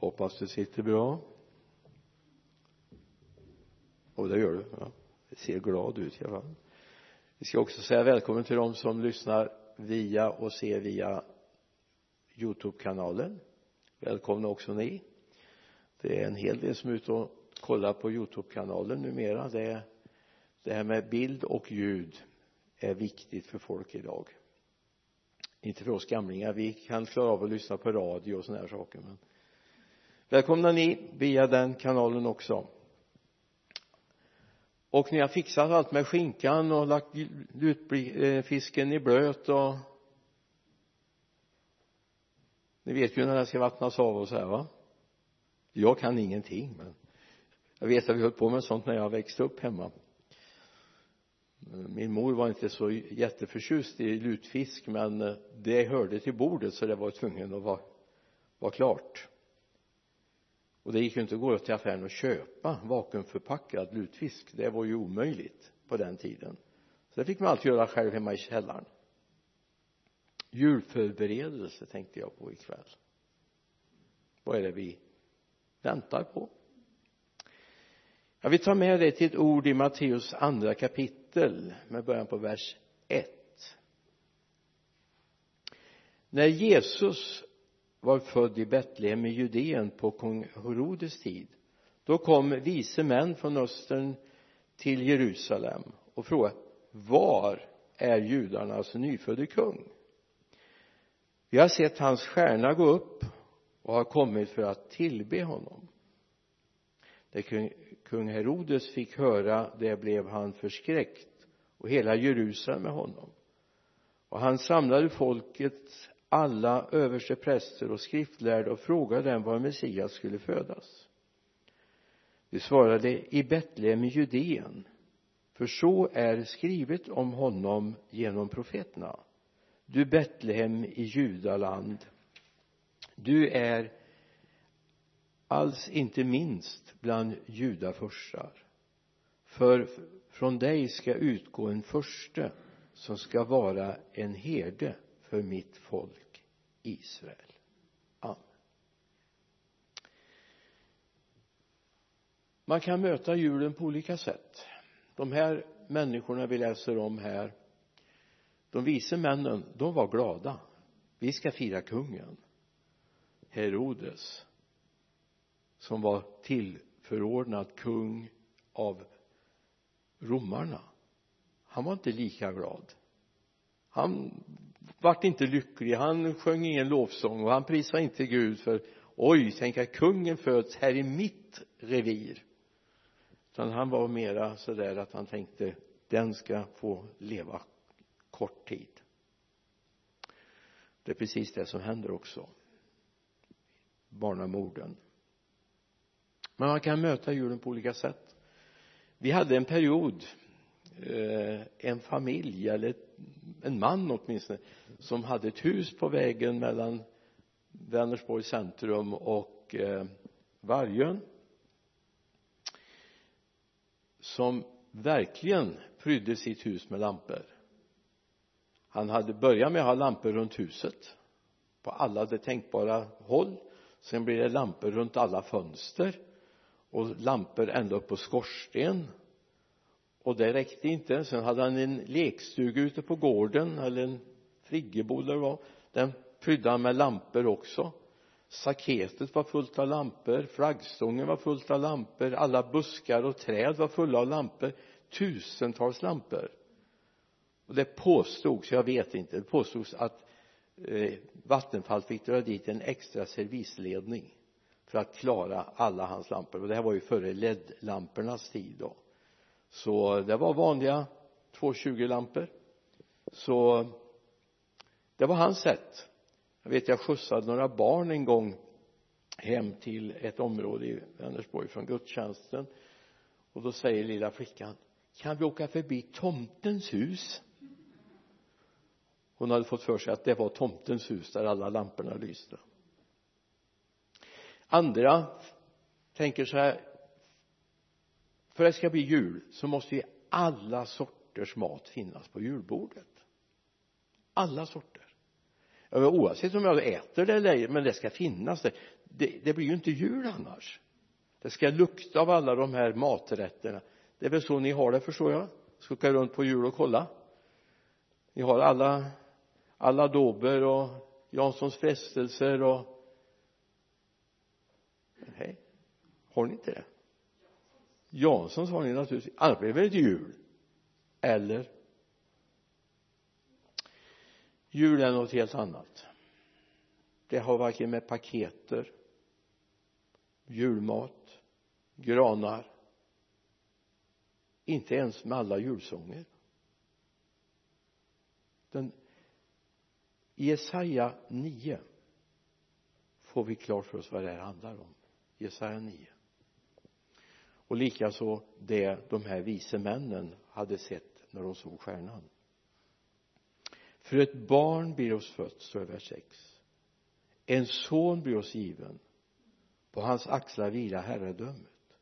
hoppas du sitter bra. Och det gör du ja det ser glad ut i alla fall. Vi ska också säga välkommen till de som lyssnar via och ser via Youtube-kanalen. Välkomna också ni. Det är en hel del som är ute och kollar på Youtube-kanalen numera. Det är det här med bild och ljud är viktigt för folk idag. Inte för oss gamlingar. Vi kan klara av att lyssna på radio och sådana här saker men välkomna ni via den kanalen också. Och ni har fixat allt med skinkan och lagt lutfisken eh, i blöt och ni vet ju när den ska vattnas av och så här va? Jag kan ingenting men jag vet att vi höll på med sånt när jag växte upp hemma. Min mor var inte så jätteförtjust i lutfisk men eh, det hörde till bordet så det var tvungen att vara, vara klart och det gick ju inte att gå till affären och köpa vakuumförpackad lutfisk. Det var ju omöjligt på den tiden. Så det fick man alltid göra själv hemma i källaren. Julförberedelse tänkte jag på ikväll. Vad är det vi väntar på? Jag vill ta med dig till ett ord i Matteus andra kapitel med början på vers 1 när Jesus var född i Betlehem i Judeen på kung Herodes tid. Då kom vise män från östern till Jerusalem och frågade var är judarnas nyfödde kung? Vi har sett hans stjärna gå upp och har kommit för att tillbe honom. När kung Herodes fick höra det blev han förskräckt och hela Jerusalem med honom. Och han samlade folket alla överstepräster och skriftlärda och frågade dem var Messias skulle födas. De svarade i Betlehem i Judeen för så är skrivet om honom genom profeterna. Du Betlehem i Judaland du är alls inte minst bland judafurstar för från dig ska utgå en förste som ska vara en herde för mitt folk Israel. Amen. Man kan möta julen på olika sätt. De här människorna vi läser om här de vise männen de var glada. Vi ska fira kungen Herodes som var tillförordnad kung av romarna. Han var inte lika glad. Han vart inte lycklig. Han sjöng ingen lovsång och han prisade inte Gud för oj tänk att kungen föds här i mitt revir. Utan han var mera sådär att han tänkte den ska få leva kort tid. Det är precis det som händer också. Barnamorden. Men man kan möta julen på olika sätt. Vi hade en period eh, en familj eller en man åtminstone som hade ett hus på vägen mellan Vänersborgs centrum och eh, Vargön som verkligen prydde sitt hus med lampor. Han hade börjat med att ha lampor runt huset på alla de tänkbara håll. Sen blev det lampor runt alla fönster och lampor ända upp på skorsten och det räckte inte. Sen hade han en lekstuga ute på gården eller en friggebod eller vad den prydde han med lampor också. Saketet var fullt av lampor flaggstången var fullt av lampor alla buskar och träd var fulla av lampor. Tusentals lampor. Och det påstods, jag vet inte, det påstods att eh, Vattenfall fick dra dit en extra servisledning för att klara alla hans lampor. Och det här var ju före LED-lampornas tid då så det var vanliga 220 lampor så det var hans sätt. Jag vet jag skjutsade några barn en gång hem till ett område i Vänersborg från gudstjänsten. Och då säger lilla flickan kan vi åka förbi tomtens hus? Hon hade fått för sig att det var tomtens hus där alla lamporna lyste. Andra tänker så här för att det ska bli jul så måste ju alla sorters mat finnas på julbordet. Alla sorter. Oavsett om jag äter det eller ej men det ska finnas det det, det blir ju inte jul annars. Det ska lukta av alla de här maträtterna. Det är väl så ni har det förstår jag. Ska åka runt på jul och kolla. Ni har alla alla dober och Janssons frestelser och nej. Har ni inte det? Jansson sa ni naturligtvis annars blir det väl inte jul eller? Jul är något helt annat. Det har varken med paketer julmat granar inte ens med alla julsånger. Den i Jesaja 9 får vi klart för oss vad det här handlar om. Jesaja 9 och likaså det de här vise männen hade sett när de såg stjärnan. För ett barn blir oss fött, står det vers 6 en son blir oss given. På hans axlar vilar herradömet.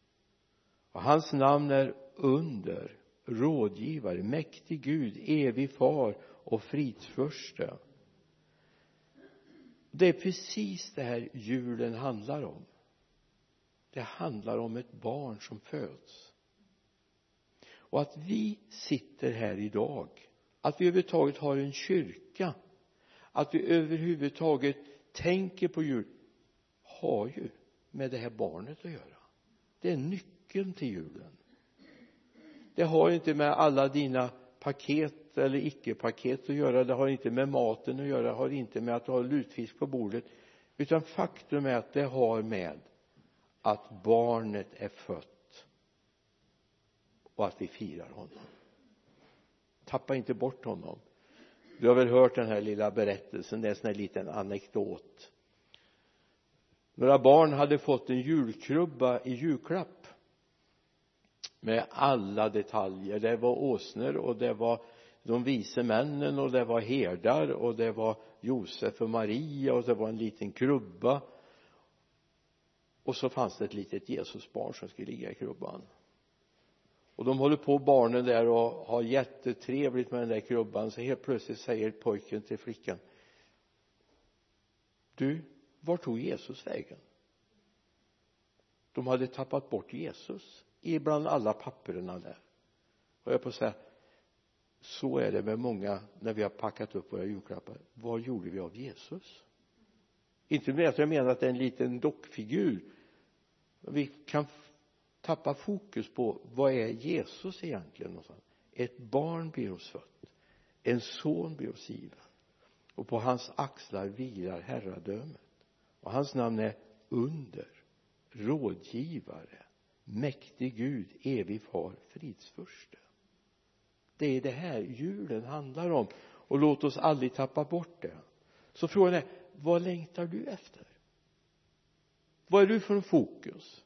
Och hans namn är under rådgivare, mäktig Gud, evig far och fridsförste. Det är precis det här julen handlar om det handlar om ett barn som föds. Och att vi sitter här idag att vi överhuvudtaget har en kyrka att vi överhuvudtaget tänker på jul har ju med det här barnet att göra. Det är nyckeln till julen. Det har inte med alla dina paket eller icke-paket att göra det har inte med maten att göra det har inte med att du har lutfisk på bordet utan faktum är att det har med att barnet är fött och att vi firar honom. Tappa inte bort honom. Du har väl hört den här lilla berättelsen det är en sån här liten anekdot. Några barn hade fått en julkrubba i julklapp med alla detaljer. Det var åsnor och det var de vise männen och det var herdar och det var Josef och Maria och det var en liten krubba och så fanns det ett litet Jesusbarn som skulle ligga i krubban. Och de håller på barnen där och har jättetrevligt med den där krubban. Så helt plötsligt säger pojken till flickan du var tog Jesus vägen? De hade tappat bort Jesus ibland alla papperna där. Och jag på att säga så är det med många när vi har packat upp våra julklappar. Vad gjorde vi av Jesus? Inte med att jag menar att det är en liten dockfigur vi kan tappa fokus på vad är Jesus egentligen? Någonstans ett barn blir oss fött en son blir oss given och på hans axlar vilar herradömet. Och hans namn är under rådgivare mäktig Gud evig far fridsförste. Det är det här julen handlar om och låt oss aldrig tappa bort det. Så frågan är vad längtar du efter? Vad är du för en fokus?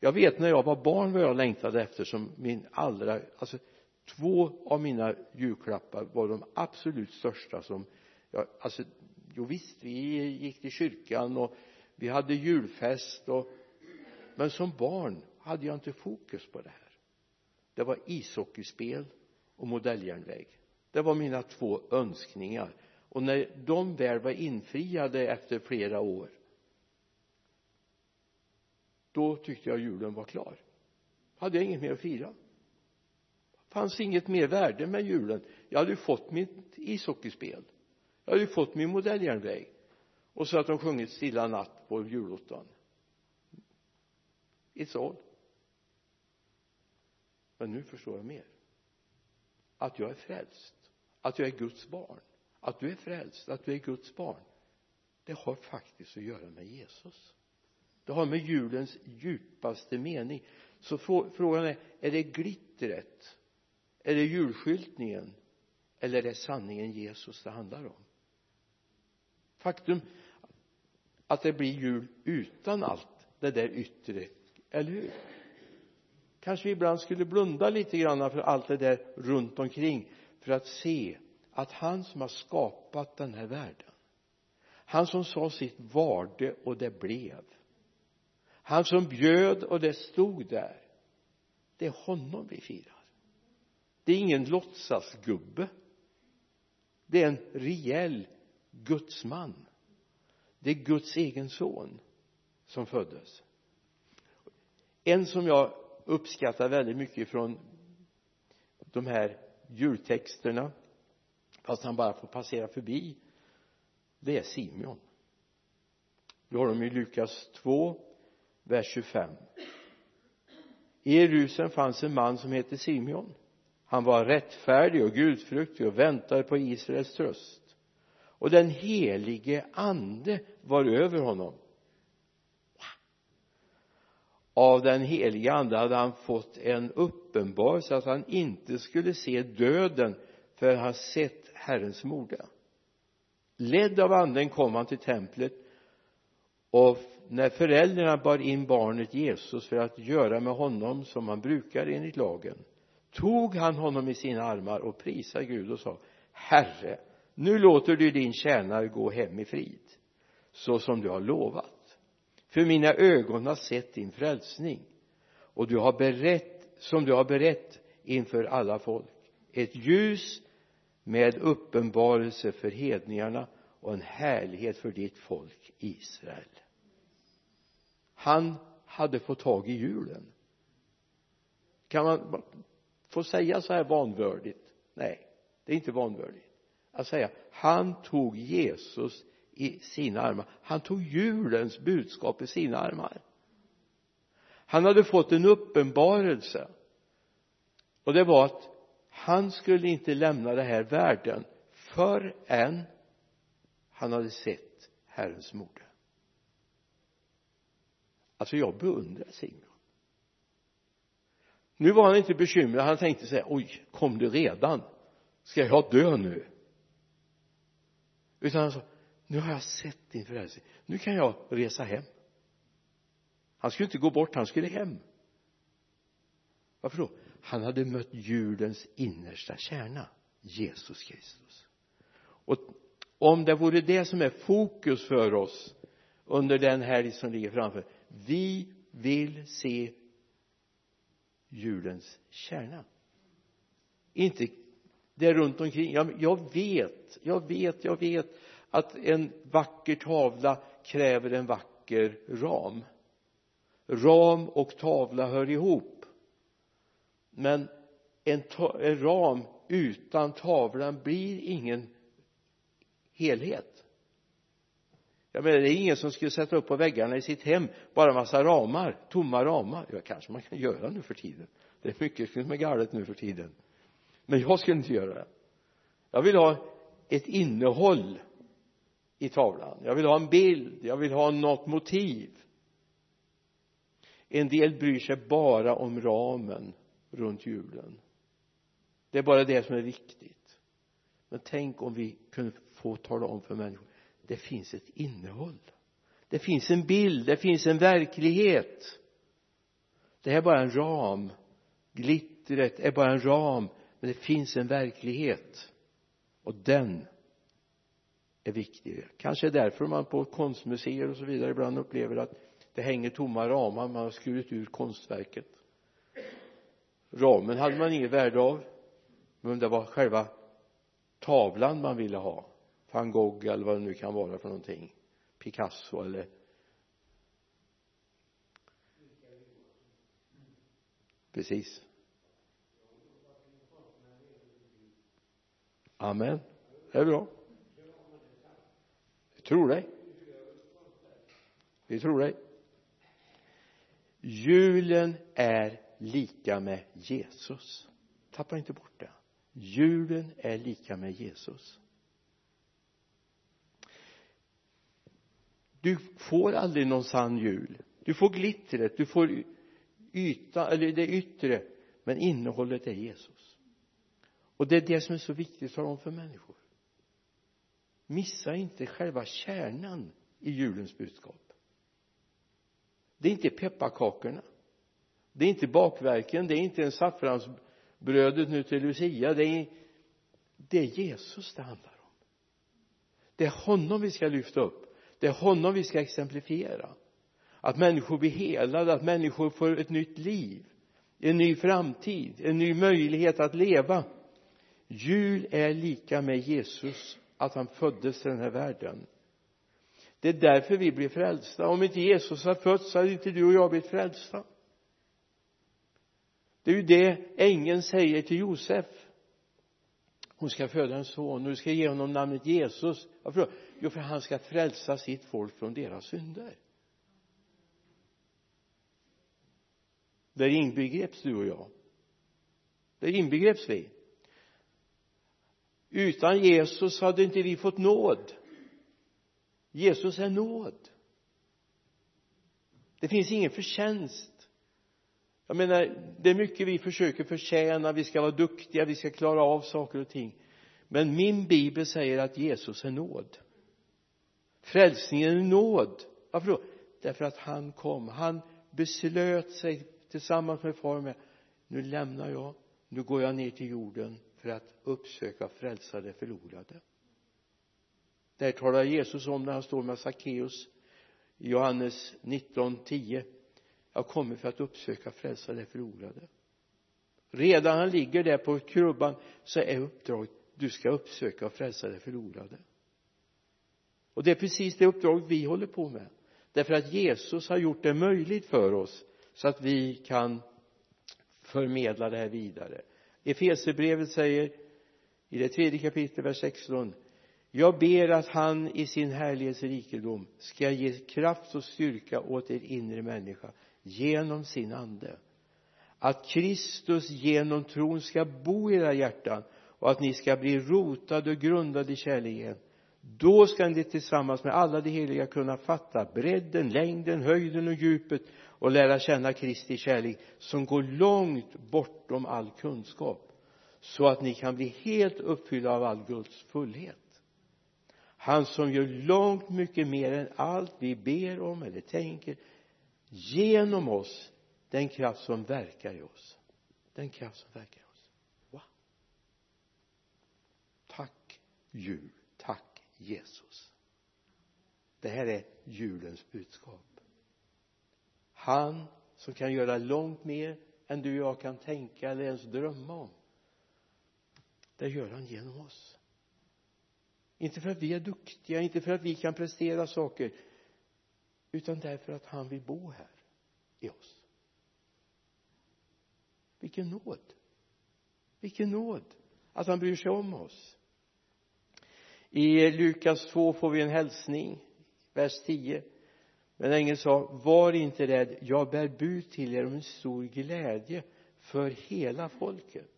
Jag vet när jag var barn vad jag längtade efter som min allra alltså två av mina julklappar var de absolut största som jag alltså jo visst vi gick till kyrkan och vi hade julfest och men som barn hade jag inte fokus på det här. Det var ishockeyspel och modelljärnväg. Det var mina två önskningar. Och när de väl var infriade efter flera år då tyckte jag julen var klar. Hade jag inget mer att fira? Fanns inget mer värde med julen? Jag hade ju fått mitt ishockeyspel. Jag hade ju fått min modelljärnväg. Och så att de sjungit stilla natt på julottan. It's all. Men nu förstår jag mer. Att jag är frälst. Att jag är Guds barn. Att du är frälst. Att du är Guds barn. Det har faktiskt att göra med Jesus det har med julens djupaste mening. Så frågan är är det glittret? Är det julskyltningen? Eller är det sanningen Jesus det handlar om? Faktum att det blir jul utan allt det där yttre eller hur? Kanske vi ibland skulle blunda lite grann för allt det där runt omkring för att se att han som har skapat den här världen han som sa sitt varde och det blev han som bjöd och det stod där det är honom vi firar. Det är ingen låtsasgubbe. Det är en rejäl gudsman. Det är Guds egen son som föddes. En som jag uppskattar väldigt mycket från de här jultexterna fast han bara får passera förbi det är Simeon. Du har dem i Lukas 2 vers 25 i Jerusalem fanns en man som hette Simeon. Han var rättfärdig och gudfruktig och väntade på Israels tröst. Och den helige ande var över honom. Av den helige ande hade han fått en uppenbarelse att han inte skulle se döden för han sett Herrens moder. Ledd av anden kom han till templet och när föräldrarna bar in barnet Jesus för att göra med honom som man brukar enligt lagen tog han honom i sina armar och prisade Gud och sa Herre nu låter du din tjänare gå hem i frid så som du har lovat. För mina ögon har sett din frälsning och du har berett som du har berett inför alla folk. Ett ljus med uppenbarelse för hedningarna och en härlighet för ditt folk Israel han hade fått tag i julen kan man få säga så här vanvördigt? Nej det är inte vanvördigt. Att säga han tog Jesus i sina armar. Han tog julens budskap i sina armar. Han hade fått en uppenbarelse. Och det var att han skulle inte lämna den här världen förrän han hade sett Herrens moder alltså jag beundrar Simon. Nu var han inte bekymrad. Han tänkte så här oj kom du redan? Ska jag dö nu? Utan han sa nu har jag sett din frälsning. Nu kan jag resa hem. Han skulle inte gå bort han skulle hem. Varför då? Han hade mött julens innersta kärna Jesus Kristus. Och om det vore det som är fokus för oss under den helg som ligger framför vi vill se julens kärna. Inte det runt omkring. Jag, jag vet, jag vet, jag vet att en vacker tavla kräver en vacker ram. Ram och tavla hör ihop. Men en, en ram utan tavlan blir ingen helhet jag menar det är ingen som skulle sätta upp på väggarna i sitt hem bara massa ramar, tomma ramar. Ja kanske man kan göra nu för tiden. Det är mycket som är galet nu för tiden. Men jag skulle inte göra det. Jag vill ha ett innehåll i tavlan. Jag vill ha en bild. Jag vill ha något motiv. En del bryr sig bara om ramen runt julen. Det är bara det som är viktigt. Men tänk om vi kunde få tala om för människor det finns ett innehåll. Det finns en bild, det finns en verklighet. Det här är bara en ram. Glittret är bara en ram men det finns en verklighet. Och den är viktig. Kanske är därför man på konstmuseer och så vidare ibland upplever att det hänger tomma ramar. Man har skurit ur konstverket. Ramen hade man inget värde av. Men det var själva tavlan man ville ha van Gogh eller vad det nu kan vara för någonting. Picasso eller precis. Amen. Det är bra. Vi tror dig. Vi tror dig. Julen är lika med Jesus. Tappa inte bort det. Julen är lika med Jesus. Du får aldrig någon sann jul. Du får glittret, du får yta, eller det yttre men innehållet är Jesus. Och det är det som är så viktigt att tala om för människor. Missa inte själva kärnan i julens budskap. Det är inte pepparkakorna. Det är inte bakverken. Det är inte en saffransbrödet nu till Lucia. Det är det är Jesus det handlar om. Det är honom vi ska lyfta upp det är honom vi ska exemplifiera. Att människor blir helade, att människor får ett nytt liv en ny framtid, en ny möjlighet att leva. Jul är lika med Jesus att han föddes i den här världen. Det är därför vi blir frälsta. Om inte Jesus har fötts så hade inte du och jag blivit frälsta. Det är ju det ängeln säger till Josef hon ska föda en son och du ska ge honom namnet Jesus. Varför då jo för han ska frälsa sitt folk från deras synder. Där inbegreps du och jag. Där inbegreps vi. Utan Jesus hade inte vi fått nåd. Jesus är nåd. Det finns ingen förtjänst jag menar det är mycket vi försöker förtjäna vi ska vara duktiga vi ska klara av saker och ting. Men min bibel säger att Jesus är nåd. Frälsningen är nåd. Varför då? Därför att han kom. Han beslöt sig tillsammans med far med nu lämnar jag. Nu går jag ner till jorden för att uppsöka frälsade det förlorade. Där talar Jesus om när han står med Sackeus i Johannes 19.10 jag kommer för att uppsöka frälsa det förlorade. Redan han ligger där på krubban så är uppdraget du ska uppsöka och frälsa det förlorade. Och det är precis det uppdraget vi håller på med. Därför att Jesus har gjort det möjligt för oss så att vi kan förmedla det här vidare. Efesierbrevet säger i det tredje kapitlet vers 16 jag ber att han i sin härlighets rikedom ska ge kraft och styrka åt er inre människa genom sin ande. Att Kristus genom tron ska bo i era hjärtan och att ni ska bli rotade och grundade i kärleken då ska ni tillsammans med alla de heliga kunna fatta bredden, längden, höjden och djupet och lära känna Kristi kärlek som går långt bortom all kunskap så att ni kan bli helt uppfyllda av all Guds fullhet. Han som gör långt mycket mer än allt vi ber om eller tänker genom oss den kraft som verkar i oss. Den kraft som verkar i oss. Wow. Tack jul tack Jesus. Det här är julens budskap. Han som kan göra långt mer än du och jag kan tänka eller ens drömma om det gör han genom oss. Inte för att vi är duktiga inte för att vi kan prestera saker utan därför att han vill bo här i oss. Vilken nåd. Vilken nåd att han bryr sig om oss. I Lukas 2 får vi en hälsning vers 10 men ängeln sa var inte rädd jag bär bud till er om en stor glädje för hela folket.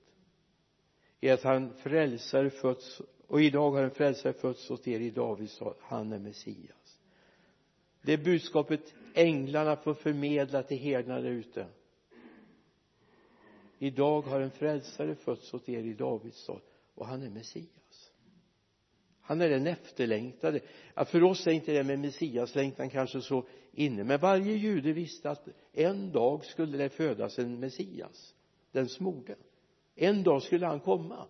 I att han frälsare fötts och idag har en frälsare fötts åt er i Davids stad han är Messias. Det budskapet änglarna får förmedla till herdarna där ute. Idag har en frälsare fötts åt er i Davids stad och han är Messias. Han är den efterlängtade. För oss är inte det med Messiaslängtan kanske så inne men varje jude visste att en dag skulle det födas en Messias den smorde. En dag skulle han komma.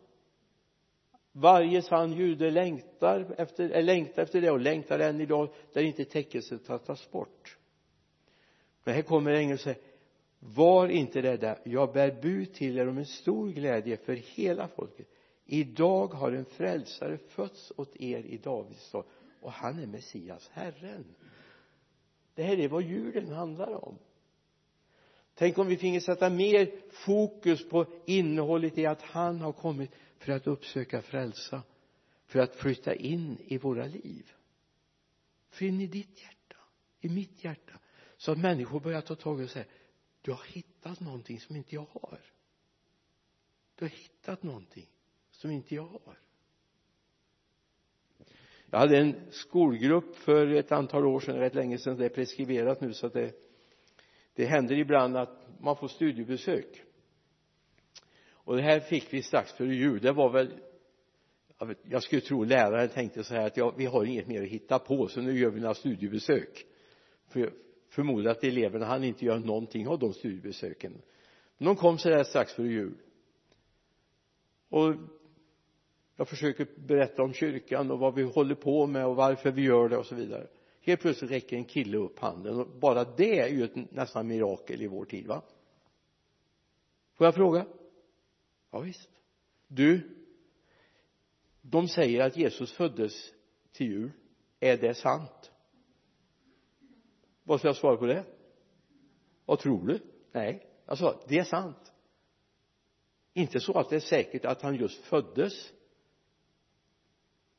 Varje sann jude längtar efter, längtar efter det och längtar än idag där inte täckelset har tagits bort men här kommer ängeln och säger var inte rädda jag bär bud till er om en stor glädje för hela folket. Idag har en frälsare fötts åt er i Davids stad och han är Messias Herren. Det här är vad julen handlar om. Tänk om vi finge sätta mer fokus på innehållet i att han har kommit för att uppsöka frälsa för att flytta in i våra liv. För in i ditt hjärta i mitt hjärta så att människor börjar ta tag i och säga du har hittat någonting som inte jag har. Du har hittat någonting som inte jag har. Jag hade en skolgrupp för ett antal år sedan, rätt länge sedan, det är preskriberat nu så att det det händer ibland att man får studiebesök. Och det här fick vi strax före jul. Det var väl jag skulle tro läraren tänkte så här att ja, vi har inget mer att hitta på så nu gör vi några studiebesök. För förmodar att eleverna hann inte göra någonting av de studiebesöken. Men de kom sådär strax före jul. Och jag försöker berätta om kyrkan och vad vi håller på med och varför vi gör det och så vidare. Helt plötsligt räcker en kille upp handen och bara det är ju ett nästan mirakel i vår tid va? Får jag fråga? Ja visst. Du de säger att Jesus föddes till jul. Är det sant? Vad ska jag svara på det? Vad tror du? Nej. Jag sa det är sant. Inte så att det är säkert att han just föddes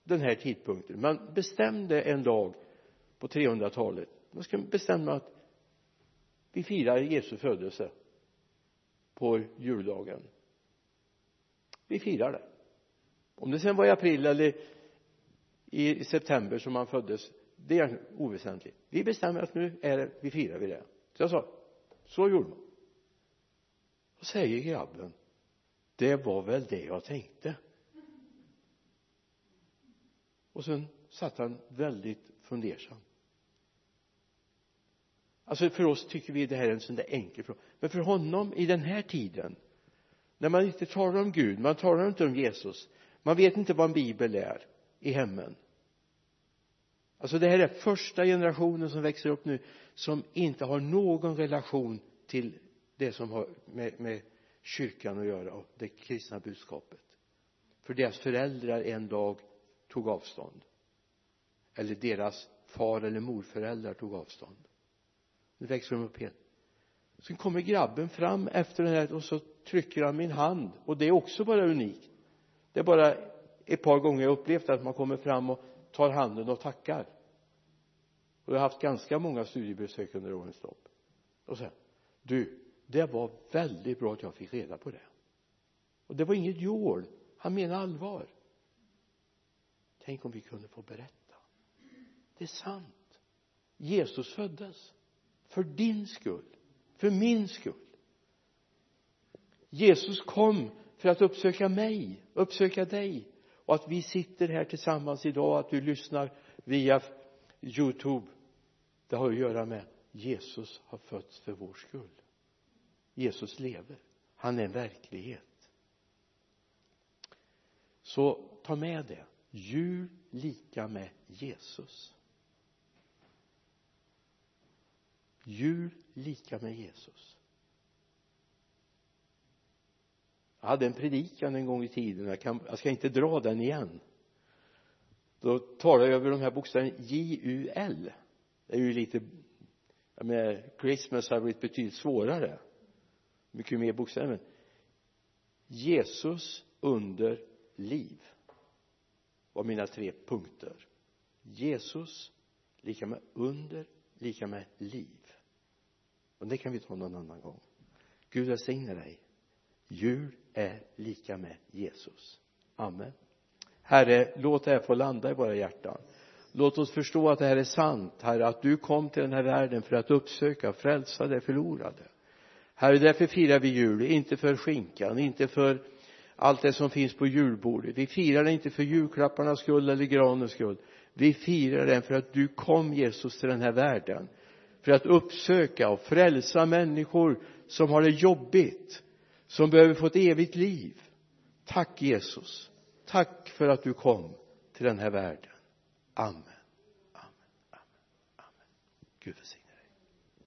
den här tidpunkten man bestämde en dag på 300-talet man ska bestämma att vi firar Jesu födelse på juldagen. Vi firar det. Om det sen var i april eller i september som han föddes det är oväsentligt. Vi bestämmer att nu är det, vi firar vi det. Så jag sa så gjorde man. Då säger grabben det var väl det jag tänkte. Och sen satt han väldigt fundersam. Alltså för oss tycker vi det här är en sån där enkel fråga. Men för honom i den här tiden när man inte talar om Gud man talar inte om Jesus man vet inte vad en bibel är i hemmen alltså det här är första generationen som växer upp nu som inte har någon relation till det som har med, med kyrkan att göra och det kristna budskapet. För deras föräldrar en dag tog avstånd. Eller deras far eller morföräldrar tog avstånd. Nu växer de upp helt sen kommer grabben fram efter den här och så trycker han min hand. Och det är också bara unikt. Det är bara ett par gånger jag upplevt att man kommer fram och tar handen och tackar. Och jag har haft ganska många studiebesök under årens lopp. Och säger du det var väldigt bra att jag fick reda på det. Och det var inget jål han menar allvar. Tänk om vi kunde få berätta. Det är sant. Jesus föddes. För din skull. För min skull. Jesus kom för att uppsöka mig uppsöka dig och att vi sitter här tillsammans idag att du lyssnar via youtube det har att göra med Jesus har fötts för vår skull. Jesus lever. Han är en verklighet. Så ta med det. Jul lika med Jesus. Jul lika med Jesus. Jag hade en predikan en gång i tiden. Jag, kan, jag ska inte dra den igen. Då talade jag över de här bokstäverna. J-U-L det är ju lite jag menar Christmas har blivit betydligt svårare. Mycket mer bokstäver Jesus under liv var mina tre punkter. Jesus lika med under lika med liv. Och det kan vi ta någon annan gång. Gud välsigne dig jul är lika med Jesus. Amen. Herre låt det här få landa i våra hjärtan. Låt oss förstå att det här är sant herre att du kom till den här världen för att uppsöka frälsa det förlorade. Herre därför firar vi jul inte för skinkan inte för allt det som finns på julbordet. Vi firar det inte för julklapparnas skull eller granens skull. Vi firar den för att du kom Jesus till den här världen för att uppsöka och frälsa människor som har det jobbigt som behöver få ett evigt liv. Tack Jesus. Tack för att du kom till den här världen. Amen. Amen. Amen. Amen. Gud välsigne.